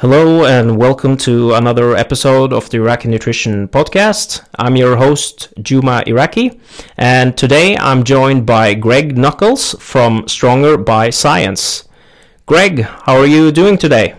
Hello and welcome to another episode of the Iraki Nutrition Podcast. I'm your host, Juma Iraki, and today I'm joined by Greg Nuckols from Stronger by Science. Greg, how are you doing today?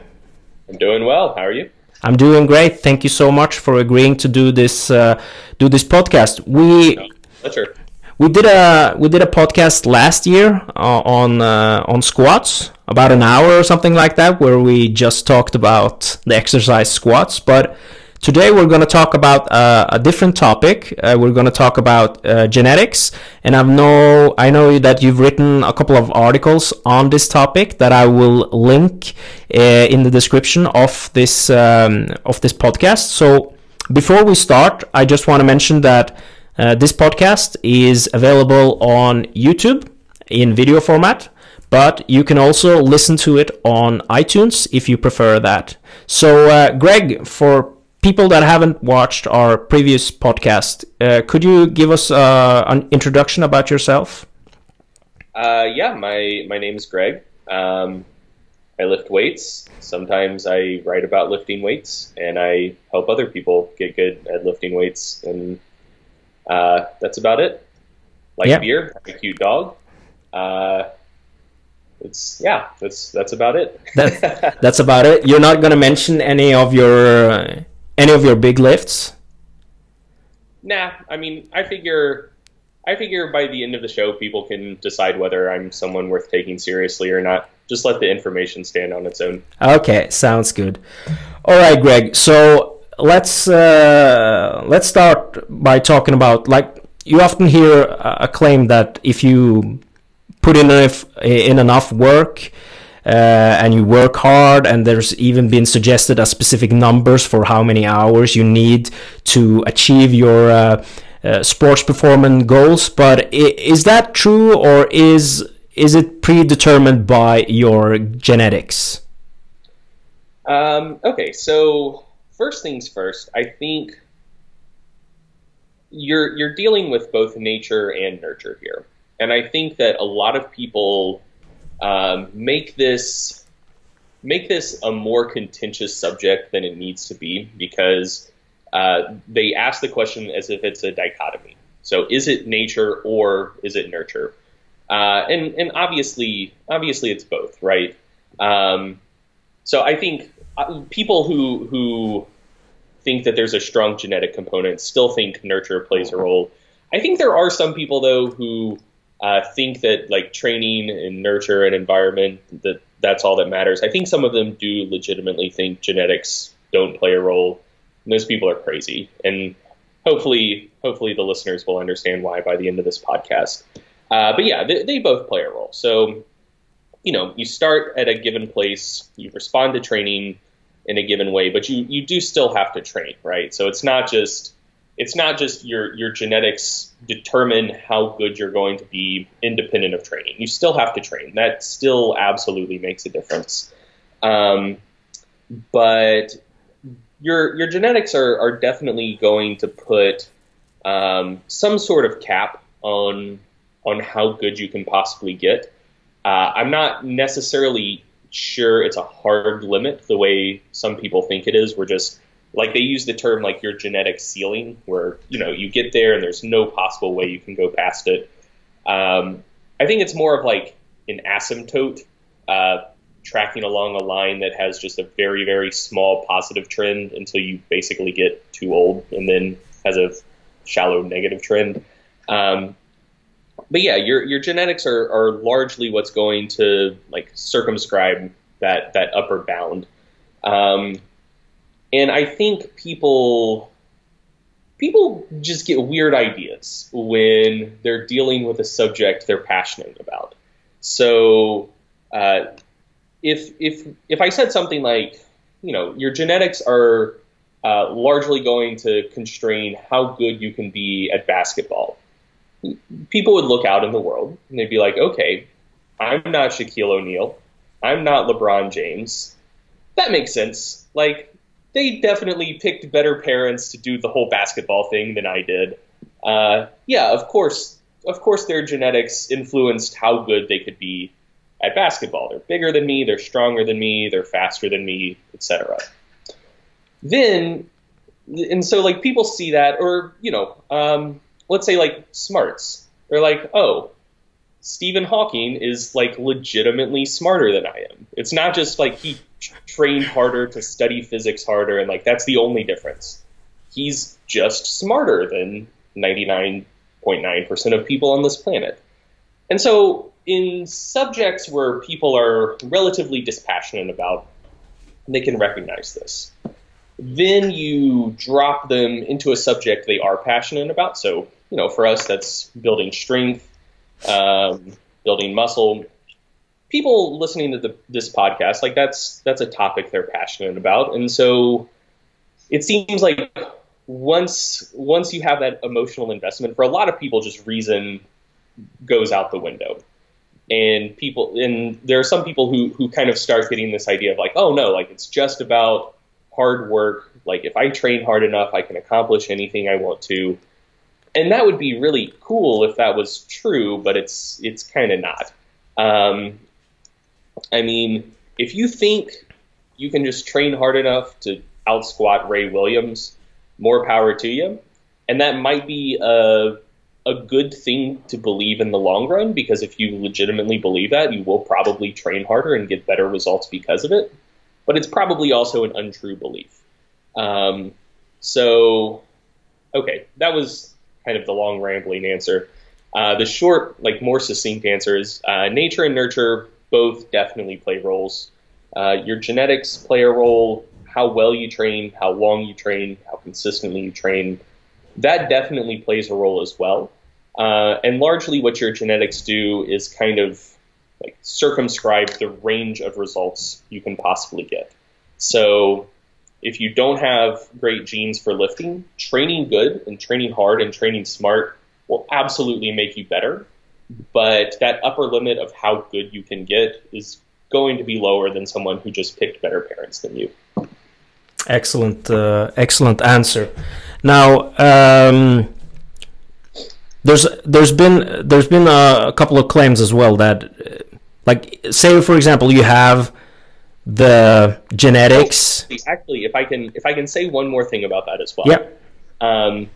I'm doing well. How are you? I'm doing great. Thank you so much for agreeing to do this uh, do this podcast. We no, pleasure. We did a we did a podcast last year uh, on uh, on squats, about an hour or something like that, where we just talked about the exercise squats. But today we're going to talk about uh, a different topic. Uh, we're going to talk about uh, genetics, and I know I know that you've written a couple of articles on this topic that I will link uh, in the description of this um, of this podcast. So before we start, I just want to mention that. Uh, this podcast is available on YouTube in video format, but you can also listen to it on iTunes if you prefer that. So, uh, Greg, for people that haven't watched our previous podcast, uh, could you give us uh, an introduction about yourself? Uh, yeah, my my name is Greg. Um, I lift weights. Sometimes I write about lifting weights, and I help other people get good at lifting weights and uh, that's about it. Like yeah. beer, a cute dog. Uh, it's yeah, that's that's about it. that, that's about it. You're not gonna mention any of your uh, any of your big lifts. Nah, I mean, I figure, I figure by the end of the show, people can decide whether I'm someone worth taking seriously or not. Just let the information stand on its own. Okay, sounds good. All right, Greg. So let's uh, let's start by talking about like you often hear a claim that if you put in enough in enough work uh, and you work hard and there's even been suggested as specific numbers for how many hours you need to achieve your uh, uh, sports performance goals. But is that true or is is it predetermined by your genetics? Um, okay so first things first, I think you're you're dealing with both nature and nurture here, and I think that a lot of people um, make this make this a more contentious subject than it needs to be because uh, they ask the question as if it's a dichotomy. So, is it nature or is it nurture? Uh, and and obviously, obviously, it's both, right? Um, so I think uh, people who who think that there's a strong genetic component still think nurture plays a role. I think there are some people though who uh, think that like training and nurture and environment that that's all that matters. I think some of them do legitimately think genetics don't play a role. And those people are crazy, and hopefully, hopefully the listeners will understand why by the end of this podcast. Uh, but yeah, they, they both play a role. So, you know, you start at a given place, you respond to training, in a given way, but you you do still have to train, right? So it's not just it's not just your your genetics determine how good you're going to be independent of training. You still have to train. That still absolutely makes a difference. Um, but your your genetics are, are definitely going to put um, some sort of cap on on how good you can possibly get. Uh, I'm not necessarily sure it's a hard limit the way some people think it is. We're just like they use the term like your genetic ceiling, where you know you get there and there's no possible way you can go past it. Um, I think it's more of like an asymptote, uh, tracking along a line that has just a very very small positive trend until you basically get too old, and then has a shallow negative trend. Um, but yeah, your your genetics are, are largely what's going to like circumscribe that that upper bound. Um, and I think people people just get weird ideas when they're dealing with a subject they're passionate about. So uh, if if if I said something like, you know, your genetics are uh, largely going to constrain how good you can be at basketball people would look out in the world and they'd be like, okay, I'm not Shaquille O'Neal. I'm not LeBron James. That makes sense. Like, they definitely picked better parents to do the whole basketball thing than I did. uh, yeah, of course, of course, their genetics influenced how good they could be at basketball. They're bigger than me, they're stronger than me, they're faster than me, etc. Then, and so like people see that, or you know, um, let's say like smarts. They're like, oh, Stephen Hawking is like legitimately smarter than I am. It's not just like he trained harder to study physics harder, and like that's the only difference. He's just smarter than 99.9% of people on this planet. And so, in subjects where people are relatively dispassionate about, they can recognize this. Then you drop them into a subject they are passionate about. So, you know, for us, that's building strength, um, building muscle. People listening to the, this podcast, like that's that's a topic they're passionate about, and so it seems like once once you have that emotional investment, for a lot of people, just reason goes out the window. And people, and there are some people who who kind of start getting this idea of like, oh no, like it's just about hard work. Like if I train hard enough, I can accomplish anything I want to. And that would be really cool if that was true, but it's it's kind of not. Um, I mean, if you think you can just train hard enough to out squat Ray Williams, more power to you. And that might be a, a good thing to believe in the long run because if you legitimately believe that, you will probably train harder and get better results because of it. But it's probably also an untrue belief. Um, so, okay, that was kind of the long rambling answer. Uh, the short, like more succinct answer is uh, nature and nurture both definitely play roles. Uh, your genetics play a role how well you train, how long you train, how consistently you train, that definitely plays a role as well. Uh, and largely, what your genetics do is kind of like circumscribe the range of results you can possibly get. So, if you don't have great genes for lifting, training good and training hard and training smart will absolutely make you better. But that upper limit of how good you can get is going to be lower than someone who just picked better parents than you. Excellent, uh, excellent answer. Now, um, there's there's been there's been a, a, couple of claims as well that, uh, like, say for example, you have the genetics. Actually, if I can if I can say one more thing about that as well. Yeah. Um,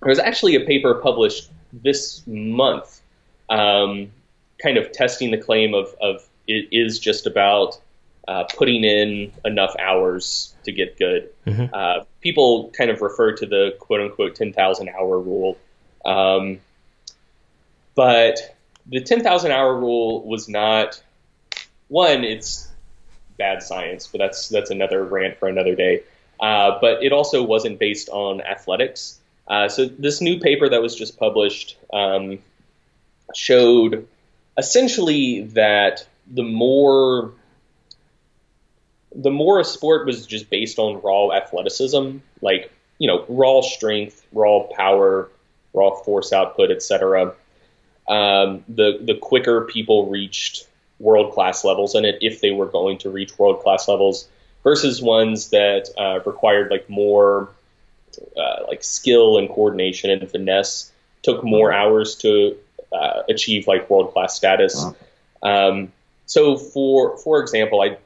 there was actually a paper published this month, um, kind of testing the claim of of it is just about uh, putting in enough hours to get good. Mm-hmm. Uh, people kind of refer to the quote unquote 10,000 hour rule. Um, but the 10,000 hour rule was not one, it's bad science, but that's, that's another rant for another day. Uh, but it also wasn't based on athletics. Uh, so this new paper that was just published um, showed essentially that the more the more a sport was just based on raw athleticism, like you know raw strength, raw power, raw force output, etc. Um, the the quicker people reached world class levels in it, if they were going to reach world class levels, versus ones that uh, required like more uh, like skill and coordination and finesse, took more hours to uh, achieve like world class status. Um, so for for example, I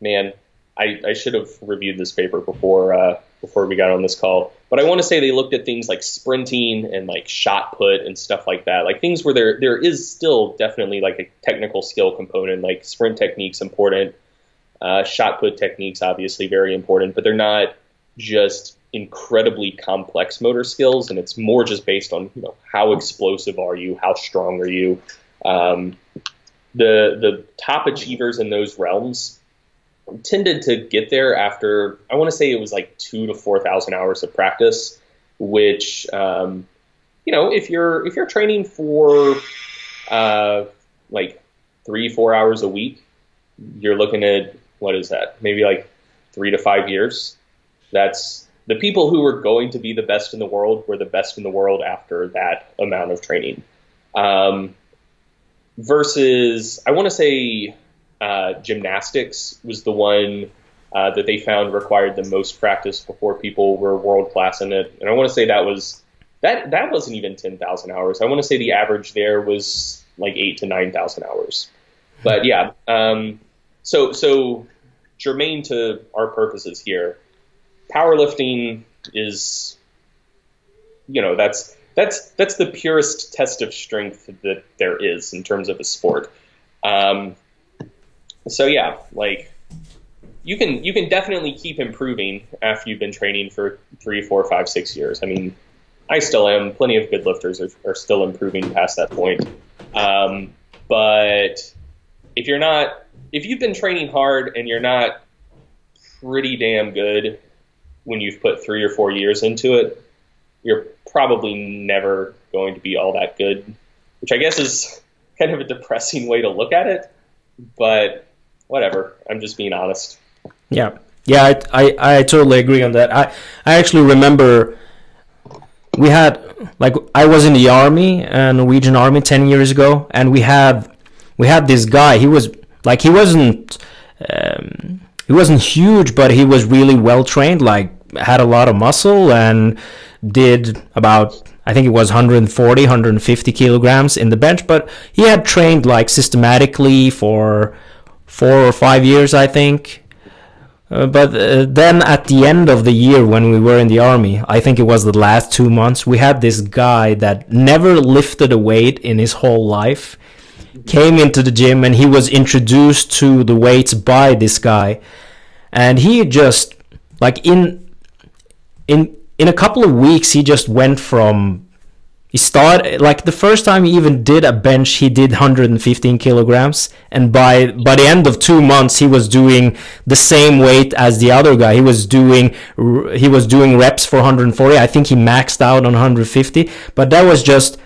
man, I, I should have reviewed this paper before uh, before we got on this call. But I want to say they looked at things like sprinting and like shot put and stuff like that, like things where there there is still definitely like a technical skill component, like sprint techniques important, uh, shot put techniques obviously very important, but they're not just incredibly complex motor skills, and it's more just based on you know how explosive are you, how strong are you. Um, the the top achievers in those realms tended to get there after I want to say it was like two to four thousand hours of practice, which um, you know if you're if you're training for uh, like three four hours a week, you're looking at what is that maybe like three to five years. That's the people who were going to be the best in the world were the best in the world after that amount of training. Um, versus I want to say uh, gymnastics was the one uh, that they found required the most practice before people were world class in it. And I want to say that was that that wasn't even ten thousand hours. I want to say the average there was like eight to nine thousand hours. But yeah, um, so so germane to our purposes here, powerlifting is, you know, that's that's that's the purest test of strength that there is in terms of a sport. Um, so yeah, like you can you can definitely keep improving after you've been training for three, four, five, six years. I mean, I still am. Plenty of good lifters are, are still improving past that point. Um, but if you're not, if you've been training hard and you're not pretty damn good when you've put three or four years into it, you're probably never going to be all that good, which I guess is kind of a depressing way to look at it. But whatever, I'm just being honest. Yeah, yeah, I, I, I totally agree on that. I, I actually remember we had like I was in the army, uh, Norwegian army, ten years ago, and we had we had this guy. He was like he wasn't um, he wasn't huge, but he was really well trained. Like had a lot of muscle and did about I think it was 140, 150 kilograms in the bench, but he had trained like systematically for four or five years, I think. Uh, but uh, then at the end of the year when we were in the army, I think it was the last two months, we had this guy that never lifted a weight in his whole life came into the gym and he was introduced to the weights by this guy and he just like in in in a couple of weeks he just went from he started like the first time he even did a bench he did 115 kilograms. And by by the end of two months he was doing the same weight as the other guy. He was doing he was doing reps for 140 i think he maxed out on 150 but that was just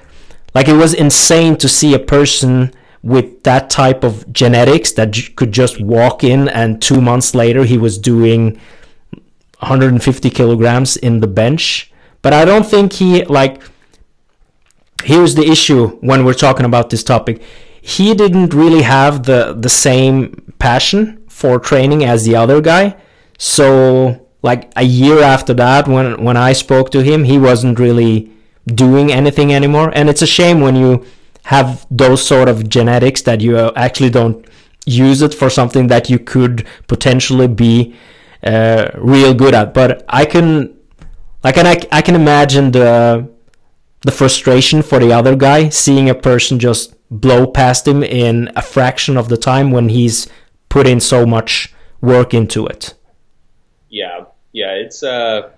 like it was insane to see a person with that type of genetics that could just walk in and two months later he was doing 150 kilograms in the bench but i don't think he like here's the issue when we're talking about this topic. He didn't really have the the same passion for training as the other guy. So like a year after that when when I spoke to him, he wasn't really doing anything anymore. And it's a shame when you have those sort of genetics that you uh, actually don't use it for something that you could potentially be uh, real good at. But I can like and I, I can imagine the the frustration for the other guy seeing a person just blow past him in a fraction of the time when he's put in so much work into it. Yeah, yeah, it's uh,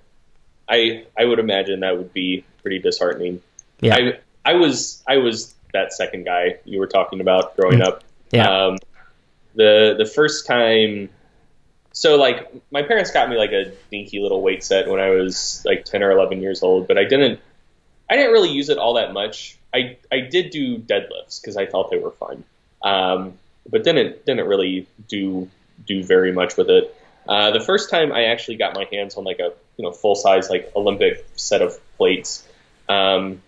I I would imagine that would be pretty disheartening. Yeah, I I was I was that second guy you were talking about growing mm. up. Yeah. Um, the the first time, so like my parents got me like a dinky little weight set when I was like ten or eleven years old, but I didn't I didn't really use it all that much. I I did do deadlifts because I thought they were fun, um, but didn't didn't really do do very much with it. Uh, the first time I actually got my hands on like a you know full size like Olympic set of plates. Um,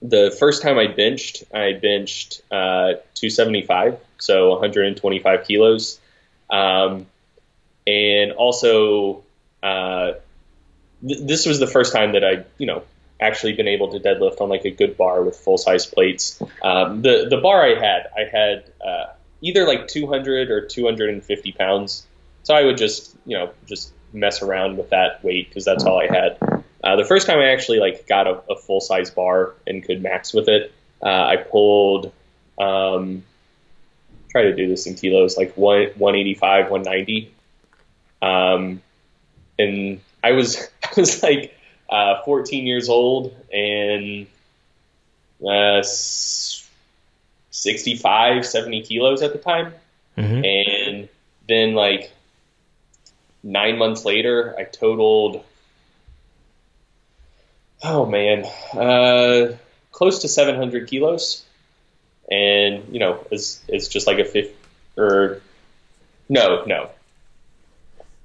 the first time I benched, I benched uh, 275, so 125 kilos, um, and also uh, th- this was the first time that I you know actually been able to deadlift on like a good bar with full size plates. Um, the the bar I had, I had uh, either like 200 or 250 pounds. So I would just you know just mess around with that weight because that's all I had. Uh, the first time I actually like got a, a full size bar and could max with it, uh, I pulled. Um, try to do this in kilos, like one 185, 190. Um, and I was I was like uh, 14 years old and uh, 65, 70 kilos at the time. Mm-hmm. And then, like, nine months later, I totaled, oh man, uh, close to 700 kilos. And, you know, it's, it's just like a fifth, or no, no.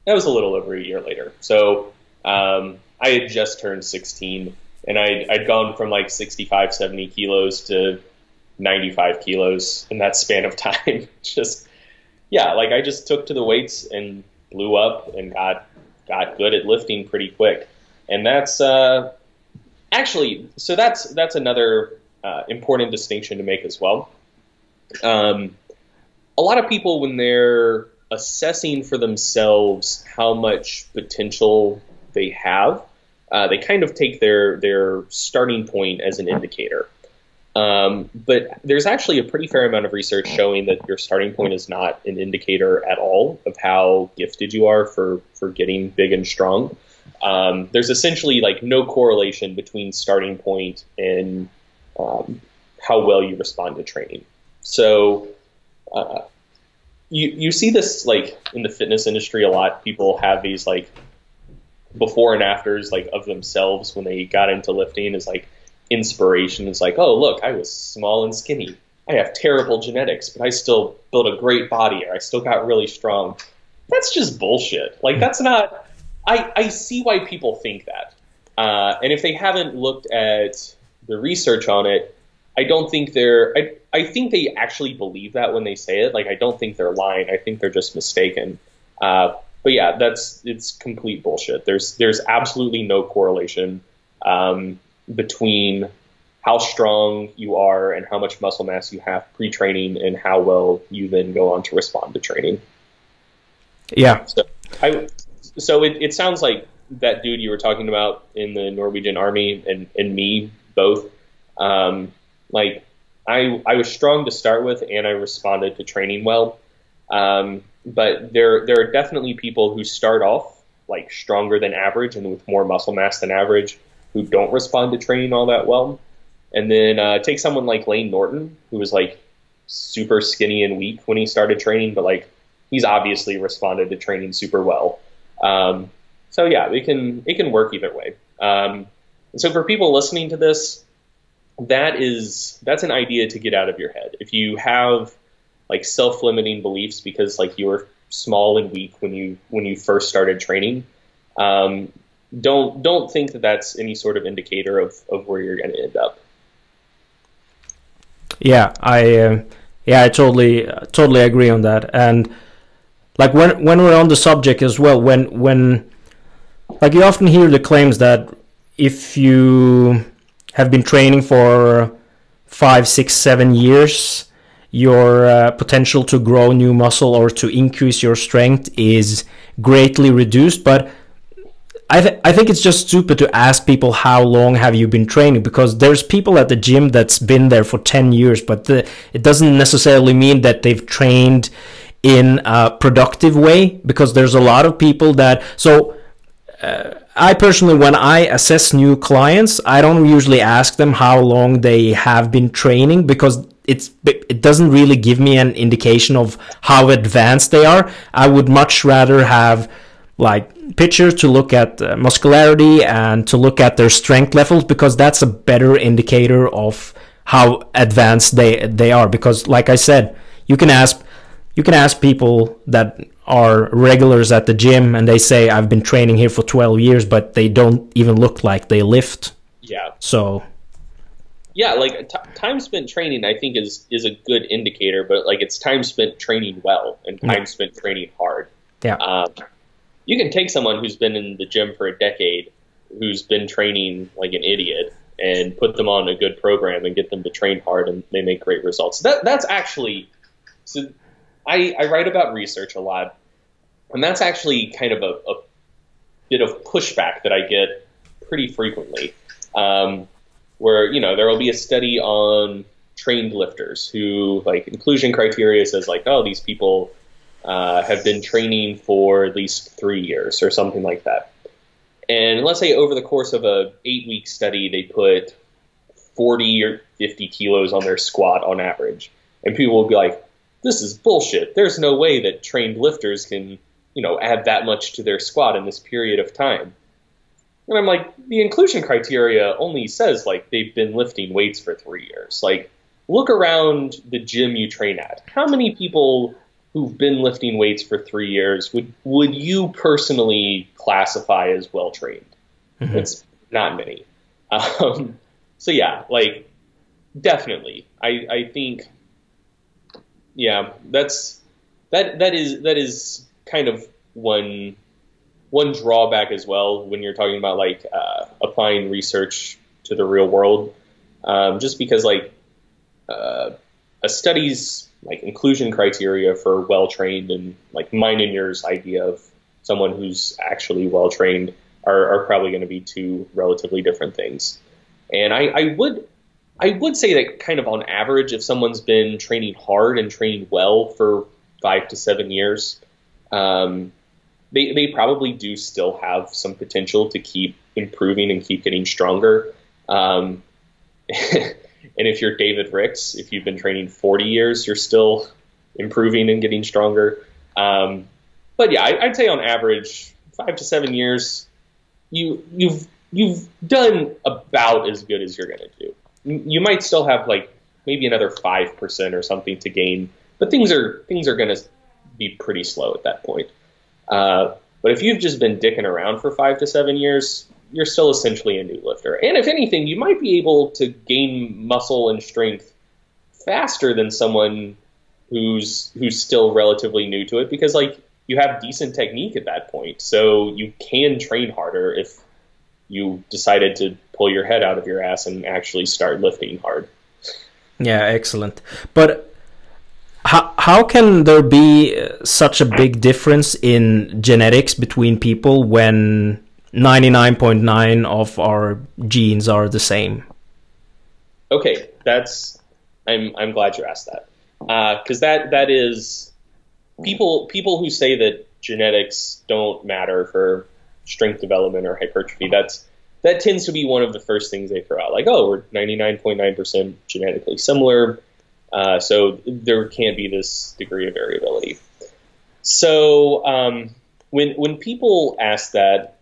That was a little over a year later. So, um, I had just turned 16 and I'd, I'd gone from like 65, 70 kilos to 95 kilos in that span of time. just, yeah, like I just took to the weights and blew up and got, got good at lifting pretty quick. And that's, uh, actually, so that's that's another uh, important distinction to make as well. Um, a lot of people, when they're assessing for themselves how much potential they have, uh, they kind of take their their starting point as an indicator. Um, but there's actually a pretty fair amount of research showing that your starting point is not an indicator at all of how gifted you are for for getting big and strong. Um, there's essentially like no correlation between starting point and um, how well you respond to training. So uh, you you see this like in the fitness industry a lot. People have these like before and afters like of themselves when they got into lifting is like inspiration. It's like, oh look, I was small and skinny. I have terrible genetics, but I still built a great body, or I still got really strong. That's just bullshit. Like that's not. I I see why people think that, uh, and if they haven't looked at the research on it, I don't think they're. I I think they actually believe that when they say it. Like I don't think they're lying. I think they're just mistaken. Uh, but yeah, that's it's complete bullshit. There's there's absolutely no correlation um, between how strong you are and how much muscle mass you have pre-training and how well you then go on to respond to training. Yeah. So I so it, it sounds like that dude you were talking about in the Norwegian army and, and me both. Um, like I I was strong to start with and I responded to training well. Um, but there there are definitely people who start off like stronger than average and with more muscle mass than average who don't respond to training all that well. And then uh, take someone like Layne Norton, who was like super skinny and weak when he started training, but like he's obviously responded to training super well. Um, so yeah, it can it can work either way. Um, and so for people listening to this, that is that's an idea to get out of your head. If you have like self-limiting beliefs because like you were small and weak when you when you first started training, um, don't don't think that that's any sort of indicator of, of where you're going to end up. Yeah, I uh, yeah I totally totally agree on that. And like when when we're on the subject as well, when when like you often hear the claims that if you have been training for five, six, seven years, your uh, potential to grow new muscle or to increase your strength is greatly reduced. But I, th- I think it's just stupid to ask people how long have you been training because there's people at the gym that's been there for 10 years, but the, it doesn't necessarily mean that they've trained in a productive way because there's a lot of people that. So uh, I personally, when I assess new clients, I don't usually ask them how long they have been training because it's it doesn't really give me an indication of how advanced they are. I would much rather have like pictures to look at uh, muscularity and to look at their strength levels because that's a better indicator of how advanced they they are because like I said, you can ask you can ask people that are regulars at the gym and they say I've been training here for 12 years but they don't even look like they lift. Yeah. So yeah, like t- time spent training I think is is a good indicator but like it's time spent training well and time yeah. spent training hard. Yeah. Um, you can take someone who's been in the gym for a decade who's been training like an idiot and put them on a good program and get them to train hard and they make great results. That that's actually so I, I write about research a lot, and that's actually kind of a, a bit of pushback that I get pretty frequently. Um, where you know there will be a study on trained lifters who like inclusion criteria says like oh these people uh, have been training for at least three years or something like that. And let's say over the course of a eight week study they put 40 or 50 kilos on their squat on average, and people will be like, this is bullshit. There's no way that trained lifters can, you know, add that much to their squat in this period of time. And I'm like, the inclusion criteria only says like they've been lifting weights for three years. Like, look around the gym you train at. How many people who've been lifting weights for three years would would you personally classify as well trained? Mm-hmm. It's not many. Um, so yeah, like definitely, I I think yeah, that's that that is that is kind of one one drawback as well when you're talking about like uh, applying research to the real world, um, just because like uh, a study's like inclusion criteria for well trained and like mine and yours idea of someone who's actually well trained are, are probably going to be two relatively different things. And I, I would I would say that kind of on average, if someone's been training hard and training well for five to seven years, um, they, they probably do still have some potential to keep improving and keep getting stronger. Um, and if you're David Ricks, if you've been training 40 years, you're still improving and getting stronger. Um, but yeah, I, would say on average, five to seven years, you you've you've done about as good as you're going to do. You might still have like maybe another five percent or something to gain, but things are things are going to be pretty slow at that point. Uh, but if you've just been dicking around for five to seven years, you're still essentially a new lifter. And if anything, you might be able to gain muscle and strength faster than someone who's who's still relatively new to it because like you have decent technique at that point. So you can train harder if you decided to pull your head out of your ass and actually start lifting hard. Yeah, excellent. But how how can there be such a big difference in genetics between people when 99.9 of our genes are the same? Okay, that's I'm I'm glad you asked that because uh, that that is people people who say that genetics don't matter for strength development or hypertrophy. That's that tends to be one of the first things they throw out. Like, oh, we're 99.9% genetically similar, uh, so there can't be this degree of variability. So um, when when people ask that,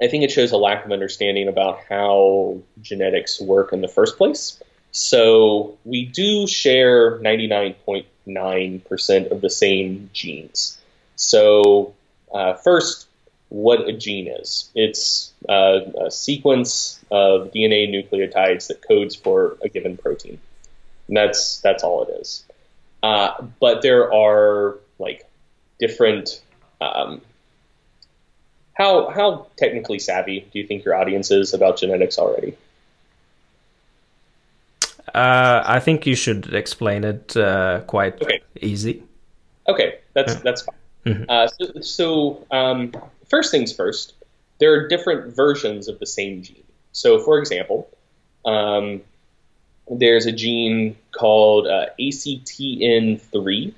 I think it shows a lack of understanding about how genetics work in the first place. So we do share 99.9% of the same genes. So uh, first, what a gene is. It's uh, a sequence of DNA nucleotides that codes for a given protein. And that's that's all it is. Uh, but there are like different. Um, how how technically savvy do you think your audience is about genetics already? Uh, I think you should explain it uh, quite okay. easy. Okay, that's that's fine. Mm-hmm. Uh, so, so um, first things first, there are different versions of the same gene. So, for example, um, there's a gene called uh, ACTN3,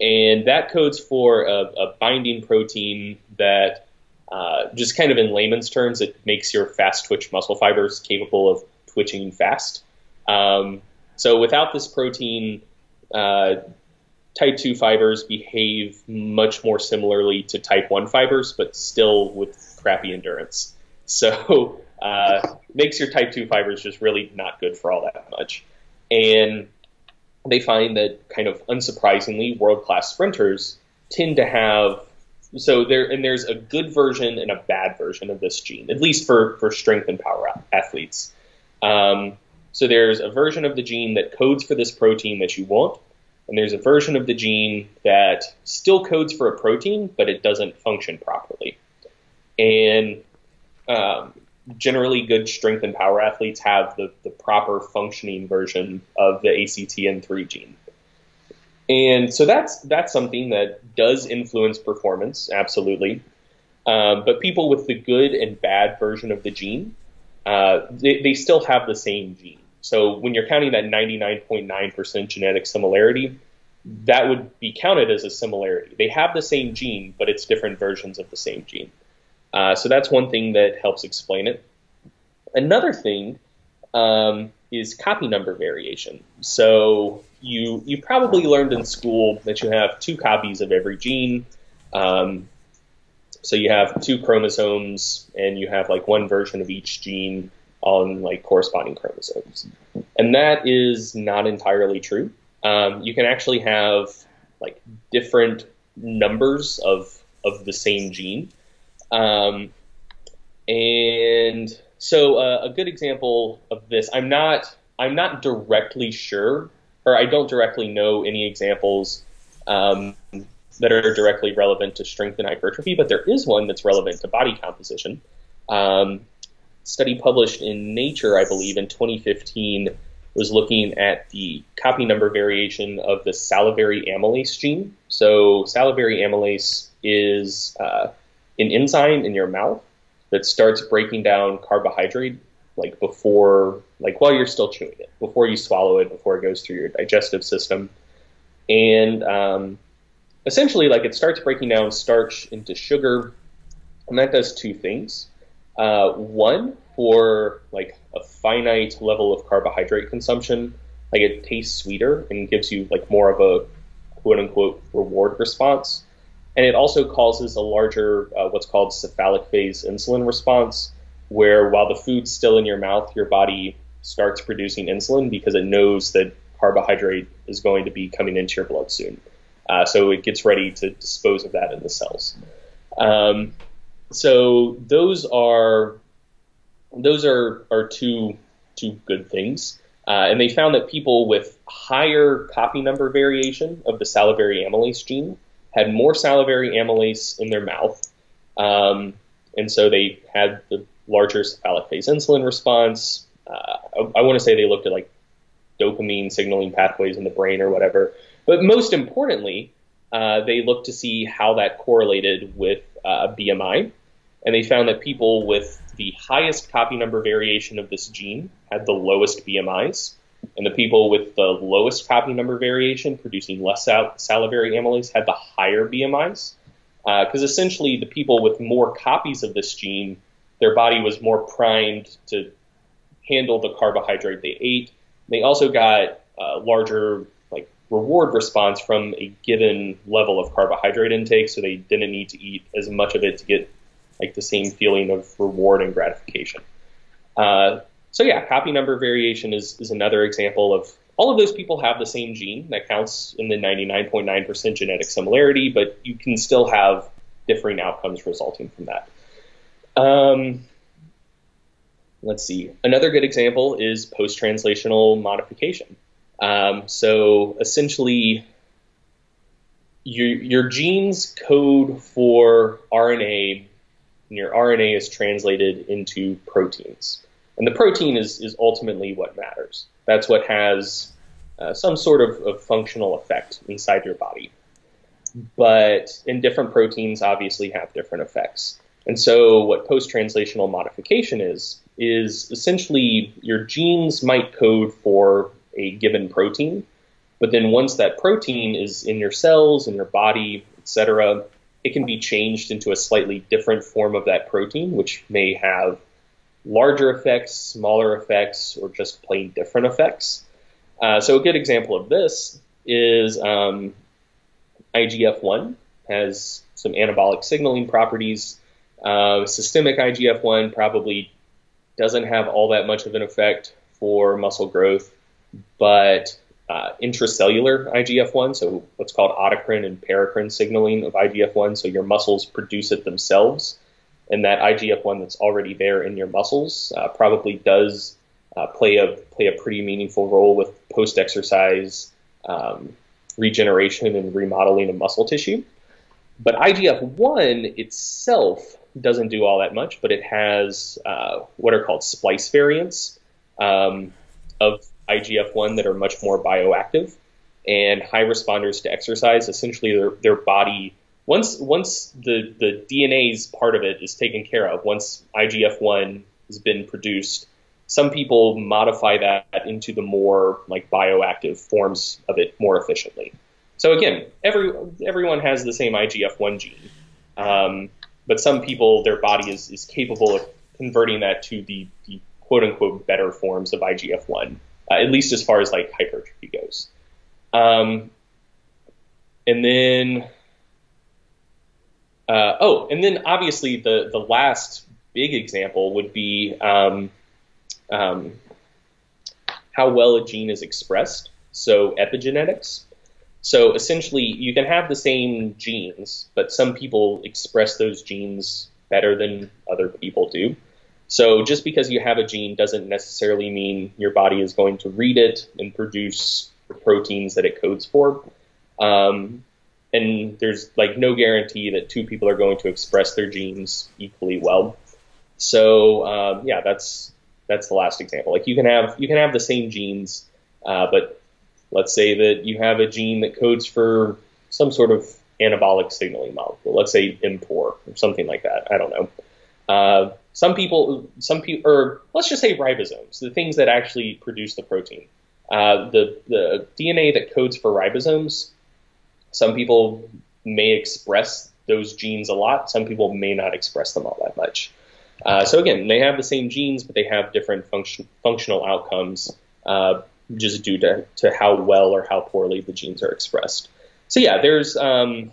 and that codes for a, a binding protein that, uh, just kind of in layman's terms, it makes your fast twitch muscle fibers capable of twitching fast. Um, so without this protein, uh, type 2 fibers behave much more similarly to type 1 fibers, but still with crappy endurance. So uh, makes your type 2 fibers just really not good for all that much. And they find that kind of unsurprisingly, world class sprinters tend to have so there and there's a good version and a bad version of this gene, at least for for strength and power athletes. Um, so there's a version of the gene that codes for this protein that you want, and there's a version of the gene that still codes for a protein, but it doesn't function properly. And um, generally, good strength and power athletes have the, the proper functioning version of the ACTN3 gene. And so that's that's something that does influence performance, absolutely. Um, but people with the good and bad version of the gene, uh, they, they still have the same gene. So when you're counting that 99.9% genetic similarity, that would be counted as a similarity. They have the same gene, but it's different versions of the same gene. Uh, so that's one thing that helps explain it. Another thing um, is copy number variation. So you you probably learned in school that you have two copies of every gene. Um, so you have two chromosomes, and you have like one version of each gene on like corresponding chromosomes. And that is not entirely true. Um, you can actually have like different numbers of of the same gene. Um, and so uh, a good example of this, I'm not I'm not directly sure, or I don't directly know any examples um, that are directly relevant to strength and hypertrophy, but there is one that's relevant to body composition. Um, study published in Nature, I believe, in 2015 was looking at the copy number variation of the salivary amylase gene. So, salivary amylase is uh, an enzyme in your mouth that starts breaking down carbohydrate like before, like while you're still chewing it, before you swallow it, before it goes through your digestive system. And um, essentially, like it starts breaking down starch into sugar, and that does two things. Uh, one, for like a finite level of carbohydrate consumption, like it tastes sweeter and gives you like more of a quote unquote reward response. And it also causes a larger, uh, what's called cephalic phase insulin response, where while the food's still in your mouth, your body starts producing insulin because it knows that carbohydrate is going to be coming into your blood soon. Uh, so it gets ready to dispose of that in the cells. Um, so those are those are, are two two good things. Uh, and they found that people with higher copy number variation of the salivary amylase gene had more salivary amylase in their mouth. Um, and so they had the larger cephalic phase insulin response. Uh, I, I want to say they looked at like dopamine signaling pathways in the brain or whatever. But most importantly, uh, they looked to see how that correlated with uh, BMI. And they found that people with the highest copy number variation of this gene had the lowest BMIs, and the people with the lowest copy number variation, producing less sal- salivary amylase, had the higher BMIs. Because uh, essentially, the people with more copies of this gene, their body was more primed to handle the carbohydrate they ate. They also got a larger like reward response from a given level of carbohydrate intake, so they didn't need to eat as much of it to get like the same feeling of reward and gratification. Uh, so yeah, copy number variation is, is another example of all of those people have the same gene that counts in the 99.9% genetic similarity, but you can still have differing outcomes resulting from that. Um, let's see. Another good example is post-translational modification. Um, so essentially, your, your genes code for RNA and your RNA is translated into proteins. And the protein is, is ultimately what matters. That's what has uh, some sort of, of, functional effect inside your body. But in different proteins, obviously have different effects. And so, what post translational modification is, is essentially your genes might code for a given protein, but then once that protein is in your cells, in your body, etc., it can be changed into a slightly different form of that protein, which may have larger effects, smaller effects, or just plain different effects. Uh, so a good example of this is um, IGF-1 has some anabolic signaling properties. Uh, systemic IGF-1 probably doesn't have all that much of an effect for muscle growth, but uh, intracellular IGF-1, so what's called autocrine and paracrine signaling of IGF-1. So your muscles produce it themselves, and that IGF-1 that's already there in your muscles uh, probably does uh, play a play a pretty meaningful role with post-exercise um, regeneration and remodeling of muscle tissue. But IGF-1 itself doesn't do all that much, but it has uh, what are called splice variants um, of IGF-1 that are much more bioactive, and high responders to exercise. Essentially, their their body once once the the DNA's part of it is taken care of, once IGF-1 has been produced, some people modify that into the more like bioactive forms of it more efficiently. So again, every everyone has the same IGF-1 gene, um, but some people their body is is capable of converting that to the, the quote unquote better forms of IGF-1 uh, at least as far as like hypertrophy goes. Um, and then, uh, oh, and then obviously the the last big example would be um, um, how well a gene is expressed. So epigenetics. So essentially, you can have the same genes, but some people express those genes better than other people do. So just because you have a gene doesn't necessarily mean your body is going to read it and produce the proteins that it codes for. Um, and there's like no guarantee that two people are going to express their genes equally well. So um, yeah, that's that's the last example. Like you can have you can have the same genes, uh, but let's say that you have a gene that codes for some sort of anabolic signaling molecule. Let's say mTOR or something like that. I don't know. Uh, some people, some people, or let's just say ribosomes, the things that actually produce the protein. Uh, the the DNA that codes for ribosomes. Some people may express those genes a lot. Some people may not express them all that much. Uh, so again, they have the same genes, but they have different function, functional outcomes uh, just due to, to how well or how poorly the genes are expressed. So yeah, there's, um,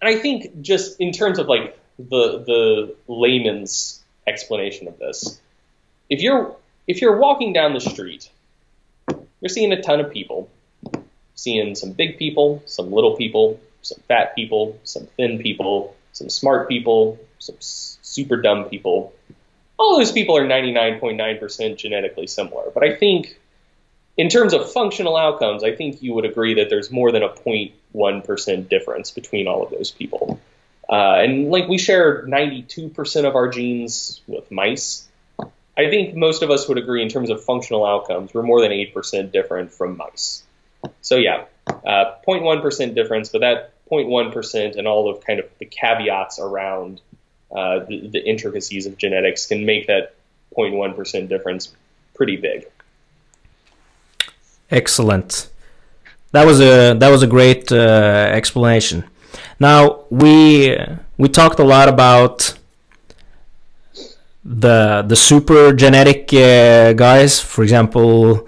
and I think just in terms of like the the layman's explanation of this, if you're if you're walking down the street, you're seeing a ton of people, seeing some big people, some little people, some fat people, some thin people, some smart people, some super dumb people. All those people are 99.9% genetically similar. But I think, in terms of functional outcomes, I think you would agree that there's more than a 0.1% difference between all of those people. Uh, and like we share 92% of our genes with mice. I think most of us would agree in terms of functional outcomes, we're more than 8% different from mice. So yeah, uh, 0.1% difference, but that 0.1% and all of kind of the caveats around uh, the, the, intricacies of genetics can make that 0.1% difference pretty big. Excellent. That was a that was a great uh, explanation. Now we we talked a lot about the the super genetic uh, guys, for example,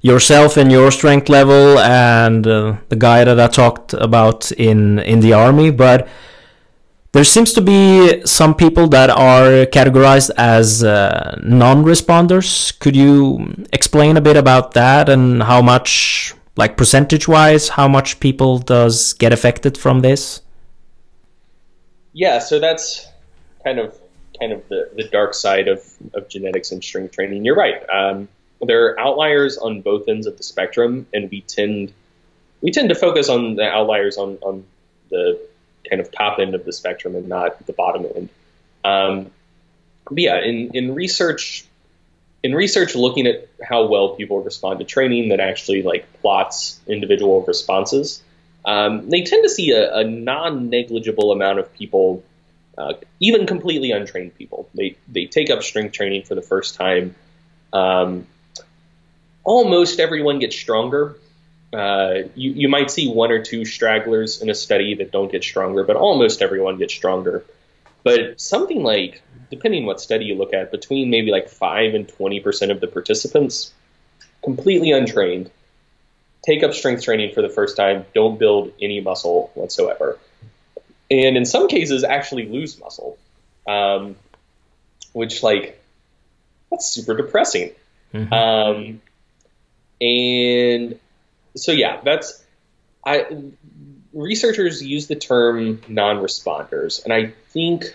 yourself and your strength level, and uh, the guy that I talked about in in the army, but there seems to be some people that are categorized as uh, non-responders. Could you explain a bit about that and how much, like percentage-wise, how much people does get affected from this? Yeah, so that's kind of kind of the, the dark side of, of genetics and strength training. You're right. Um, there are outliers on both ends of the spectrum, and we tend we tend to focus on the outliers on, on the kind of top end of the spectrum and not the bottom end. Um, but yeah, in, in research, in research looking at how well people respond to training that actually like plots individual responses, um, they tend to see a, a non-negligible amount of people, uh, even completely untrained people. They they take up strength training for the first time. Um, almost everyone gets stronger uh, you, you might see one or two stragglers in a study that don't get stronger, but almost everyone gets stronger. But something like, depending what study you look at, between maybe like 5 and 20% of the participants, completely untrained, take up strength training for the first time, don't build any muscle whatsoever. And in some cases, actually lose muscle, um, which, like, that's super depressing. Mm-hmm. Um, and so yeah, that's I researchers use the term non-responders, and I think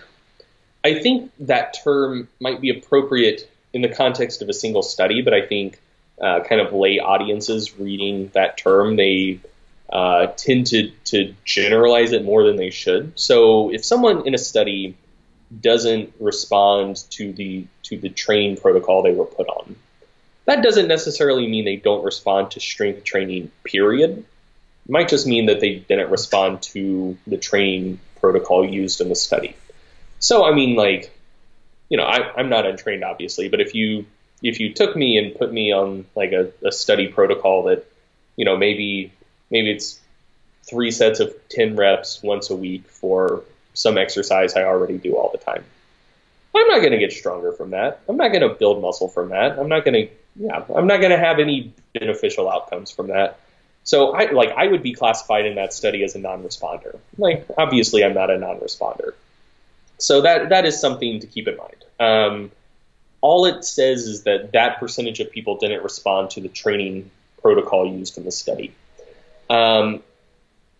I think that term might be appropriate in the context of a single study, but I think uh, kind of lay audiences reading that term they uh, tend to to generalize it more than they should. So if someone in a study doesn't respond to the to the training protocol they were put on, that doesn't necessarily mean they don't respond to strength training, period. It might just mean that they didn't respond to the training protocol used in the study. So, I mean, like, you know, I, I'm not untrained, obviously, but if you if you took me and put me on like a, a study protocol that, you know, maybe maybe it's three sets of 10 reps once a week for some exercise I already do all the time. I'm not going to get stronger from that. I'm not going to build muscle from that. I'm not going to yeah, I'm not going to have any beneficial outcomes from that. So I like I would be classified in that study as a non-responder. Like obviously I'm not a non-responder. So that that is something to keep in mind. Um, all it says is that that percentage of people didn't respond to the training protocol used in the study. Um,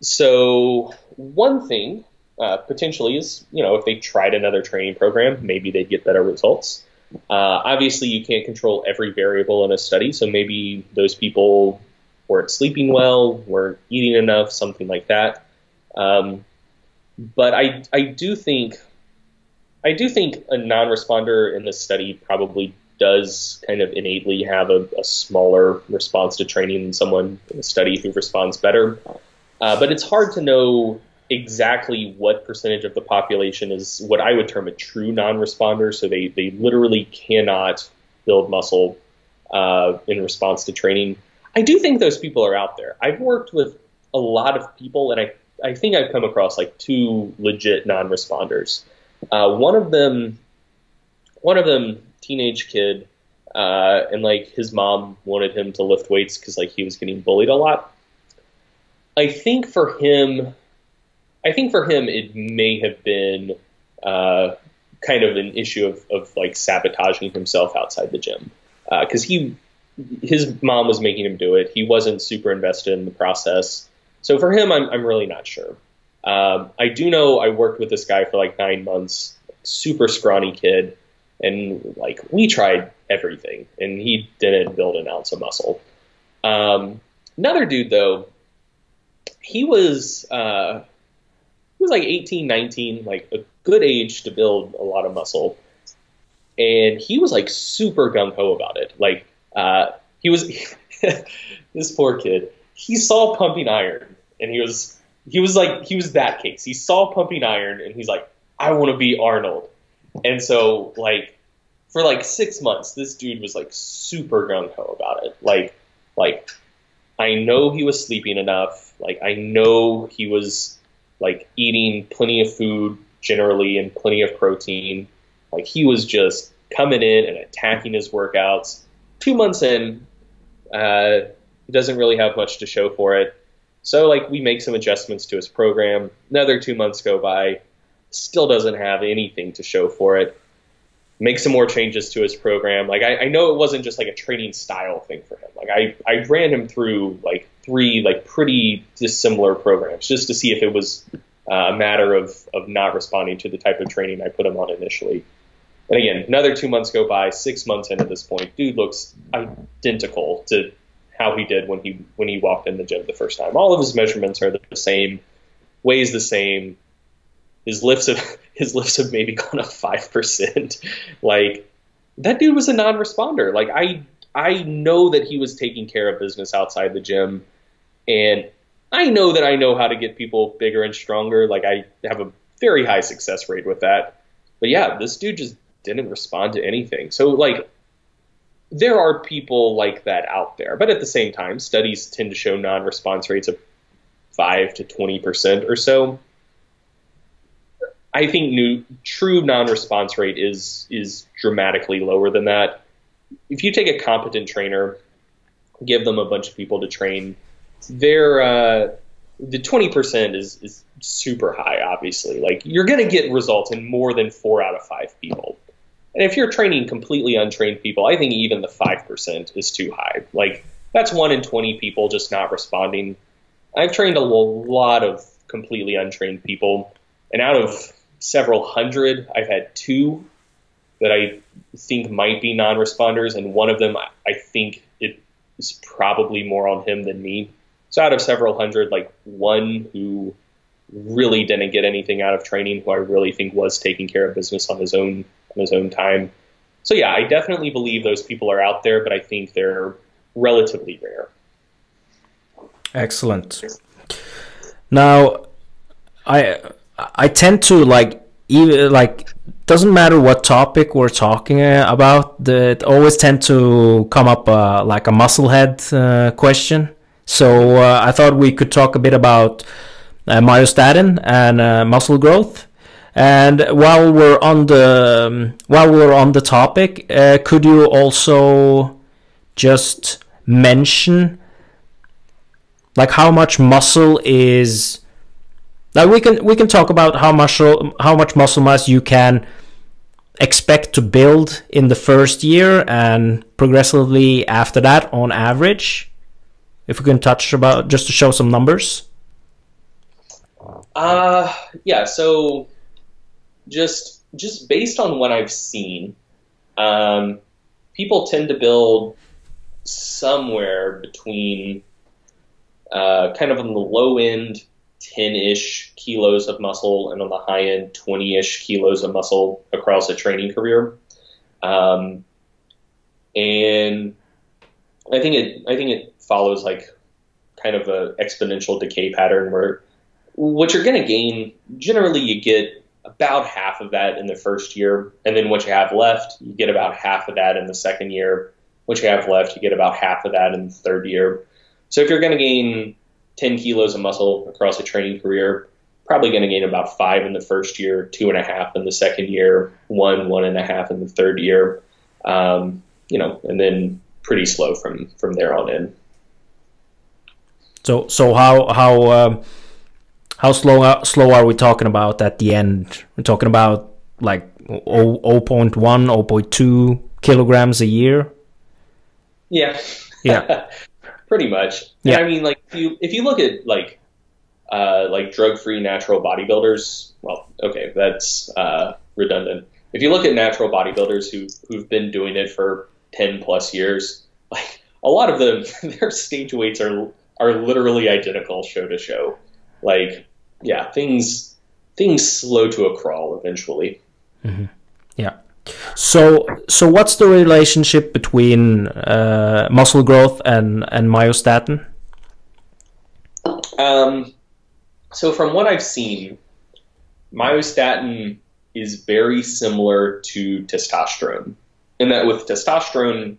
so one thing uh, potentially is, you know, if they tried another training program, maybe they'd get better results. Uh, obviously, you can't control every variable in a study, so maybe those people weren't sleeping well, weren't eating enough, something like that. Um, but I, I do think I do think a non-responder in this study probably does kind of innately have a, a smaller response to training than someone in the study who responds better. Uh, but it's hard to know exactly what percentage of the population is what I would term a true non-responder. So they, they literally cannot build muscle uh, in response to training. I do think those people are out there. I've worked with a lot of people, and I, I think I've come across like two legit non-responders. Uh, one of them, one of them, teenage kid, uh, and like his mom wanted him to lift weights because like he was getting bullied a lot. I think for him, I think for him it may have been uh, kind of an issue of, of like sabotaging himself outside the gym because uh, he his mom was making him do it. He wasn't super invested in the process. So for him, I'm, I'm really not sure. Um, I do know I worked with this guy for like nine months, super scrawny kid, and like we tried everything, and he didn't build an ounce of muscle. Um, another dude though, he was uh, he was like 18, 19, like a good age to build a lot of muscle, and he was like super gung ho about it. Like uh, he was this poor kid. He saw pumping iron, and he was he was like he was that case. He saw pumping iron and he's like, I want to be Arnold. And so like for like six months, this dude was like super gung ho about it. Like like I know he was sleeping enough. Like I know he was like eating plenty of food generally and plenty of protein. Like he was just coming in and attacking his workouts. Two months in, uh, he doesn't really have much to show for it. So like we make some adjustments to his program. Another two months go by, still doesn't have anything to show for it. Make some more changes to his program. Like I, I know it wasn't just like a training style thing for him. Like I, I ran him through like three like pretty dissimilar programs just to see if it was uh, a matter of of not responding to the type of training I put him on initially. And again, another two months go by, six months in at this point, dude looks identical to how he did when he when he walked in the gym the first time. All of his measurements are the same, weighs the same. His lifts have his lifts have maybe gone up five percent. like that dude was a non-responder. Like I I know that he was taking care of business outside the gym, and I know that I know how to get people bigger and stronger. Like I have a very high success rate with that. But yeah, this dude just didn't respond to anything. So like there are people like that out there, but at the same time, studies tend to show non-response rates of five to twenty percent or so. I think new true non-response rate is is dramatically lower than that. If you take a competent trainer, give them a bunch of people to train, their uh, the twenty percent is is super high. Obviously, like you're going to get results in more than four out of five people. And if you're training completely untrained people, I think even the 5% is too high. Like, that's one in 20 people just not responding. I've trained a lot of completely untrained people, and out of several hundred, I've had two that I think might be non responders, and one of them I think it is probably more on him than me. So out of several hundred, like one who really didn't get anything out of training, who I really think was taking care of business on his own on his own time. So yeah, I definitely believe those people are out there, but I think they're relatively rare. Excellent. Now, I I tend to like even like doesn't matter what topic we're talking about. That always tend to come up uh, like a musclehead uh, question. So uh, I thought we could talk a bit about uh, myostatin and uh, muscle growth. And while we're on the um, while we're on the topic, uh, could you also just mention like how much muscle is like we can we can talk about how much how much muscle mass you can expect to build in the first year and progressively after that on average? If we can touch about just to show some numbers. Uh yeah so just just based on what I've seen, um, people tend to build somewhere between uh, kind of on the low end 10 ish kilos of muscle, and on the high end, 20 ish kilos of muscle across a training career. Um, and I think it, I think it follows like kind of a exponential decay pattern where what you're going to gain, generally, you get about half of that in the first year, and then what you have left, you get about half of that in the second year. What you have left, you get about half of that in the third year. So if you're going to gain 10 kilos of muscle across a training career, probably going to gain about five in the first year, two and a half in the second year, one, one and a half in the third year, um, you know, and then pretty slow from from there on in. So so how how um, how slow slow are we talking about at the end? We're talking about like 0, 0.1, 0.2 kilograms a year. Yeah. Yeah. pretty much. Yeah. And I mean, like if you if you look at like uh, like drug free natural bodybuilders, well, okay, that's uh, redundant. If you look at natural bodybuilders who who've been doing it for ten plus years, like a lot of them, their stage weights are are literally identical show to show. Like, yeah, things things slow to a crawl eventually. Mm-hmm. Yeah. So, so what's the relationship between uh, muscle growth and and myostatin? Um, so from what I've seen, myostatin is very similar to testosterone, in that with testosterone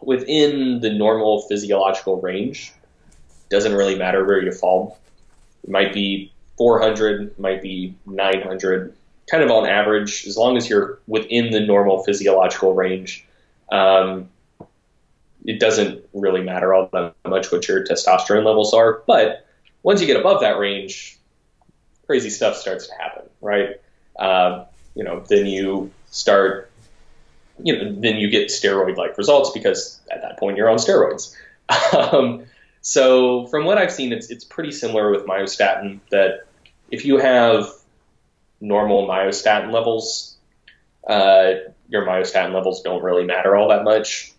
within the normal physiological range, doesn't really matter where you fall. It might be 400, might be 900, kind of on average, as long as you're within the normal physiological range, um, it doesn't really matter all that much what your testosterone levels are. But once you get above that range, crazy stuff starts to happen, right? Uh, you know, then you start, you know, then you get steroid-like results because at that point you're on steroids. um, so from what I've seen, it's it's pretty similar with myostatin that if you have normal myostatin levels, uh, your myostatin levels don't really matter all that much.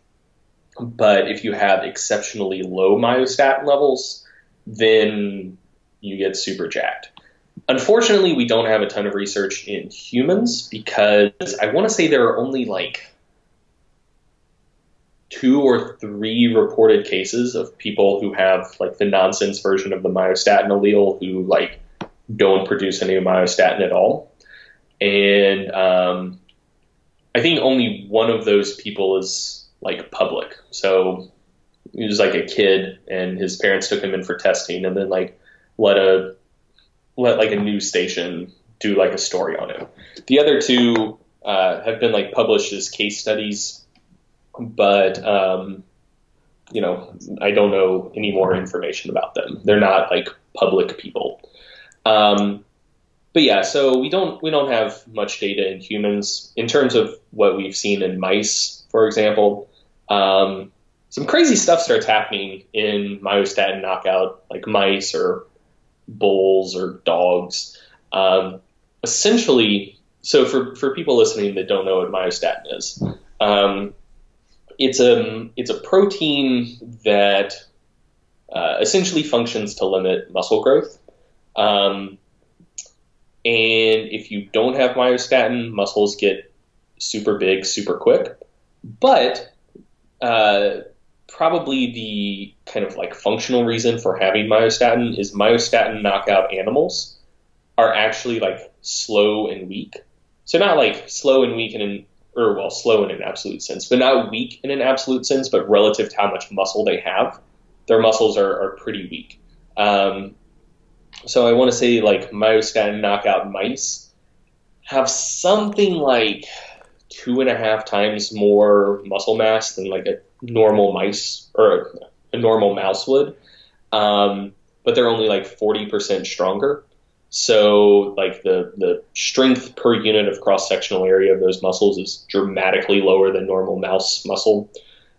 But if you have exceptionally low myostatin levels, then you get super jacked. Unfortunately, we don't have a ton of research in humans because I want to say there are only like two or three reported cases of people who have like the nonsense version of the myostatin allele who like don't produce any myostatin at all. And um, I think only one of those people is like public. So he was like a kid, and his parents took him in for testing, and then like let a let like a news station do like a story on him. The other two uh, have been like published as case studies, but um, you know I don't know any more information about them. They're not like public people. Um, but yeah, so we don't we don't have much data in humans in terms of what we've seen in mice, for example. Um, some crazy stuff starts happening in myostatin knockout, like mice or bulls or dogs. Um, essentially, so for, for people listening that don't know what myostatin is, um, it's a it's a protein that uh, essentially functions to limit muscle growth. Um, and if you don't have myostatin, muscles get super big super quick. But uh, probably the kind of like functional reason for having myostatin is myostatin knockout animals are actually like slow and weak. So not like slow and weak in an or well slow in an absolute sense, but not weak in an absolute sense, but relative to how much muscle they have, their muscles are, are pretty weak. Um, so I want to say like myostatin knockout mice have something like two and a half times more muscle mass than like a normal mice or a normal mouse would. Um, but they're only like 40% stronger. So like the, the strength per unit of cross sectional area of those muscles is dramatically lower than normal mouse muscle.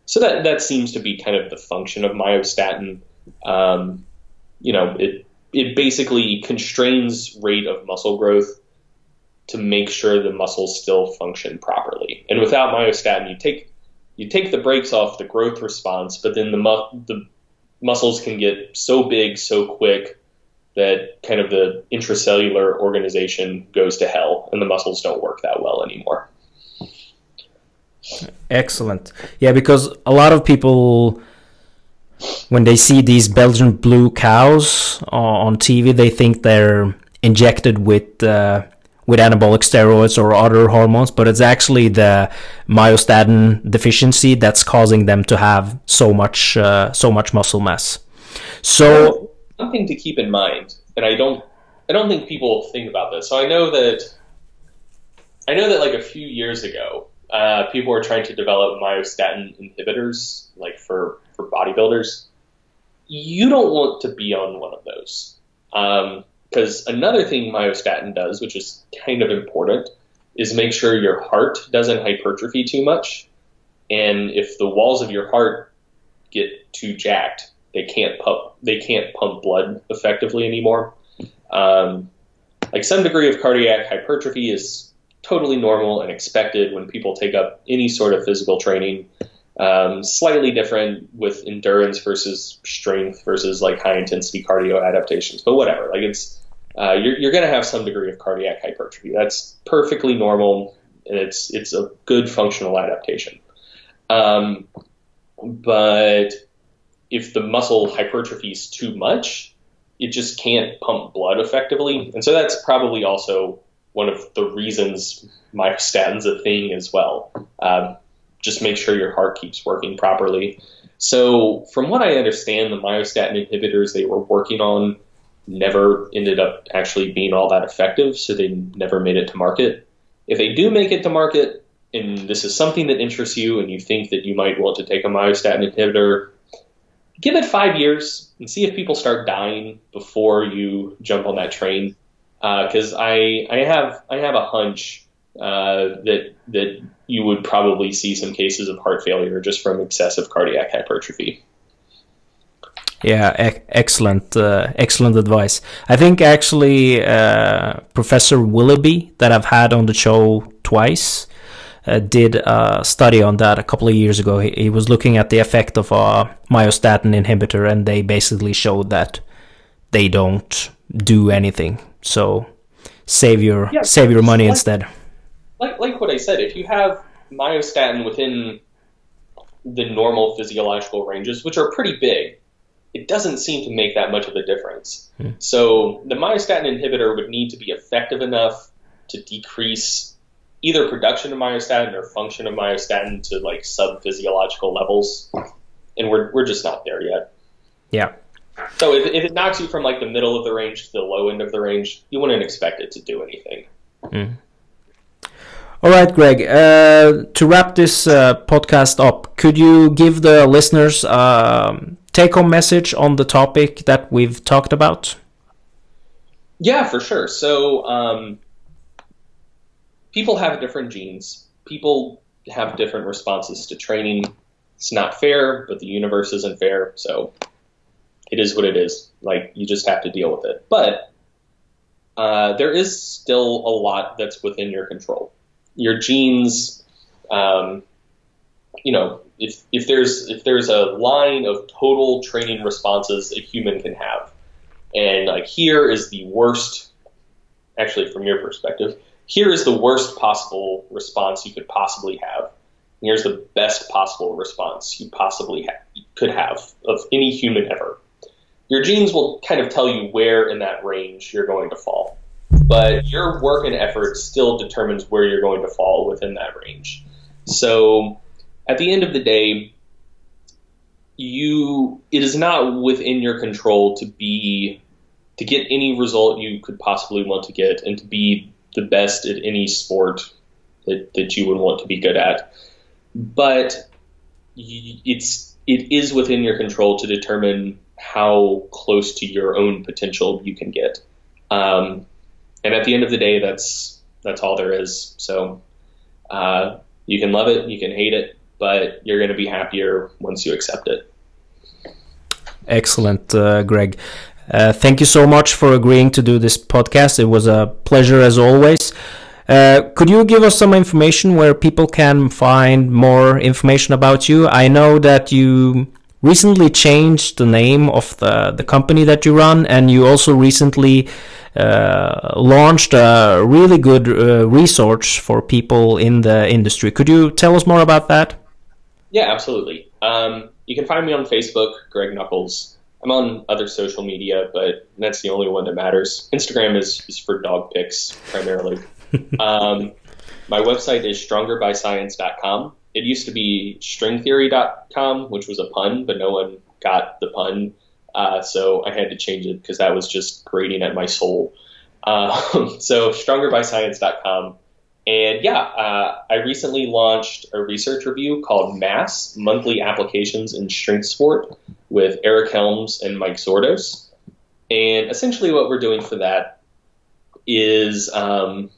So that, that seems to be kind of the function of myostatin. Um, you know, it, it basically constrains rate of muscle growth to make sure the muscles still function properly. And without myostatin, you take you take the brakes off the growth response, but then the mu- the muscles can get so big so quick that kind of the intracellular organization goes to hell and the muscles don't work that well anymore. Excellent. Yeah, because a lot of people, when they see these Belgian blue cows on TV, they think they're injected with uh, with anabolic steroids or other hormones, but it's actually the myostatin deficiency that's causing them to have so much uh, so much muscle mass. So one thing to keep in mind, and I don't I don't think people think about this. So I know that I know that like a few years ago, uh, people were trying to develop myostatin inhibitors, like for for bodybuilders. You don't want to be on one of those. Because um, another thing myostatin does, which is kind of important, is make sure your heart doesn't hypertrophy too much. And if the walls of your heart get too jacked, they can't pump they can't pump blood effectively anymore. Um, like some degree of cardiac hypertrophy is totally normal and expected when people take up any sort of physical training. Um, slightly different with endurance versus strength versus like high intensity cardio adaptations, but whatever. Like it's uh, you're, you're going to have some degree of cardiac hypertrophy. That's perfectly normal, and it's it's a good functional adaptation. Um, but if the muscle hypertrophies too much, it just can't pump blood effectively. And so that's probably also one of the reasons myostatin's a thing as well. Um, just make sure your heart keeps working properly. So, from what I understand, the myostatin inhibitors they were working on never ended up actually being all that effective, so they never made it to market. If they do make it to market, and this is something that interests you, and you think that you might want to take a myostatin inhibitor, give it five years and see if people start dying before you jump on that train. Because uh, I I have I have a hunch uh, that that you would probably see some cases of heart failure just from excessive cardiac hypertrophy. Yeah, excellent, uh, excellent advice. I think actually uh, Professor Willoughby that I've had on the show twice uh, did a study on that a couple of years ago. He, he was looking at the effect of a myostatin inhibitor, and they basically showed that they don't do anything. So save your yeah, save your money like, instead. Like like what I said, if you have myostatin within the normal physiological ranges, which are pretty big, it doesn't seem to make that much of a difference. Hmm. So the myostatin inhibitor would need to be effective enough to decrease either production of myostatin or function of myostatin to like sub physiological levels, and we're we're just not there yet. Yeah. So if, if it knocks you from like the middle of the range to the low end of the range, you wouldn't expect it to do anything. Mm. All right, Greg. Uh, to wrap this uh, podcast up, could you give the listeners a um, take-home message on the topic that we've talked about? Yeah, for sure. So um, people have different genes. People have different responses to training. It's not fair, but the universe isn't fair, so it is what it is. Like you just have to deal with it. But uh, there is still a lot that's within your control. Your genes, um, you know, if if there's if there's a line of total training responses a human can have, and like here is the worst, actually from your perspective, here is the worst possible response you could possibly have. Here's the best possible response you possibly ha- could have of any human ever. Your genes will kind of tell you where in that range you're going to fall, but your work and effort still determines where you're going to fall within that range. So, at the end of the day, you it is not within your control to be to get any result you could possibly want to get and to be the best at any sport that, that you would want to be good at. But it's it is within your control to determine how close to your own potential you can get. Um, and at the end of the day, that's that's all there is. So uh, you can love it, you can hate it, but you're going to be happier once you accept it. Excellent, uh, Greg. Uh, thank you so much for agreeing to do this podcast. It was a pleasure as always. Uh, could you give us some information where people can find more information about you? I know that you recently changed the name of the, the company that you run, and you also recently uh, launched a really good uh, resource for people in the industry. Could you tell us more about that? Yeah, absolutely. Um, you can find me on Facebook, Greg Nuckols. I'm on other social media, but that's the only one that matters. Instagram is, is for dog pics primarily. um, my website is strongerbyscience.com. It used to be strengtheory.com, which was a pun, but no one got the pun. Uh, so I had to change it because that was just grating at my soul. Uh, so strongerbyscience.com. And yeah, uh, I recently launched a research review called Mass Monthly Applications in Strength Sport with Eric Helms and Mike Zourdos. And essentially, what we're doing for that is um,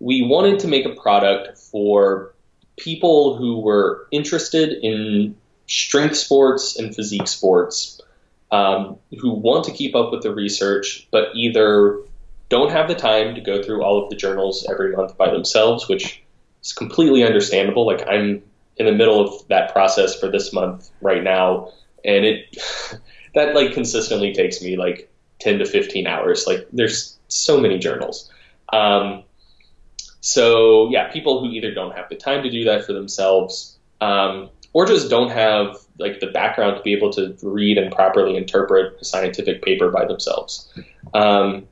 we wanted to make a product for people who were interested in strength sports and physique sports, um, who want to keep up with the research, but either don't have the time to go through all of the journals every month by themselves, which is completely understandable. Like I'm in the middle of that process for this month right now, and it that like consistently takes me like 10 to 15 hours. Like there's so many journals. Um, so yeah, people who either don't have the time to do that for themselves, um, or just don't have like the background to be able to read and properly interpret a scientific paper by themselves. Um,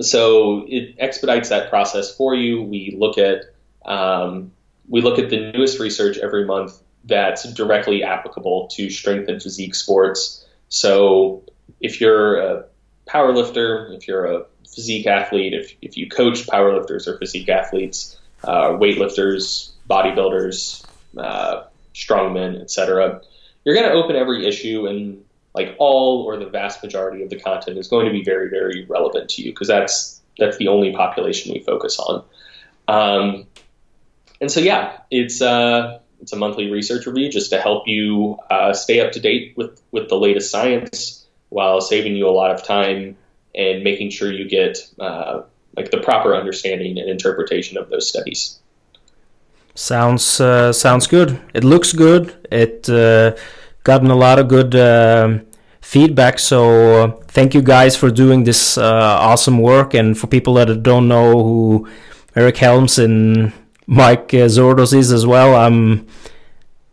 so it expedites that process for you. We look at um, we look at the newest research every month that's directly applicable to strength and physique sports. So if you're a power lifter, if you're a physique athlete, if, if you coach powerlifters or physique athletes, uh, weightlifters, bodybuilders, uh, strongmen, etc., you're going to open every issue and like all or the vast majority of the content is going to be very, very relevant to you because that's that's the only population we focus on. Um, and so yeah, it's uh, it's a monthly research review just to help you uh, stay up to date with with the latest science while saving you a lot of time and making sure you get uh, like the proper understanding and interpretation of those studies. Sounds uh, sounds good. It looks good. It uh, gotten a lot of good uh, feedback. So uh, thank you guys for doing this uh, awesome work. And for people that don't know who Eric Helms and Mike Zourdos is as well, I'm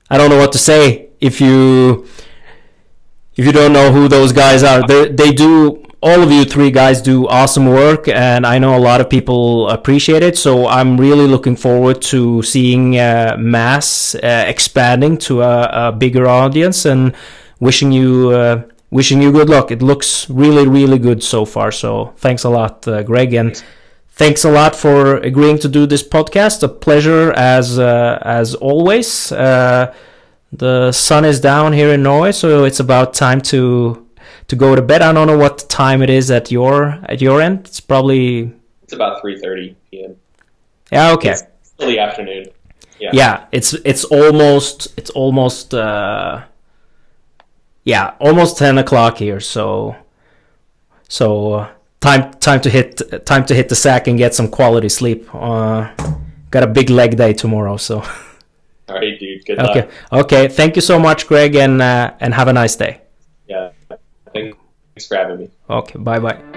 I don't know what to say if you if you don't know who those guys are. They they do all of you three guys do awesome work, and I know a lot of people appreciate it. So I'm really looking forward to seeing uh, Mass uh, expanding to a, a, bigger audience, and wishing you uh, wishing you good luck. It looks really really good so far. So thanks a lot, uh, Greg, and thanks a lot for agreeing to do this podcast. A pleasure as uh, as always. Uh, the sun is down here in Norway, so it's about time to to go to bed. I don't know what time it is at your at your end. It's probably it's about three thirty p.m. Yeah. Okay. It's still the afternoon. Yeah. Yeah. It's it's almost it's almost uh, yeah almost ten o'clock here. So so uh, time time to hit time to hit the sack and get some quality sleep. Uh, got a big leg day tomorrow, so. All right, dude. Good okay. luck. Okay. Okay. Thank you so much, Greg, and uh, and have a nice day. Thanks for having me. Okay, bye bye.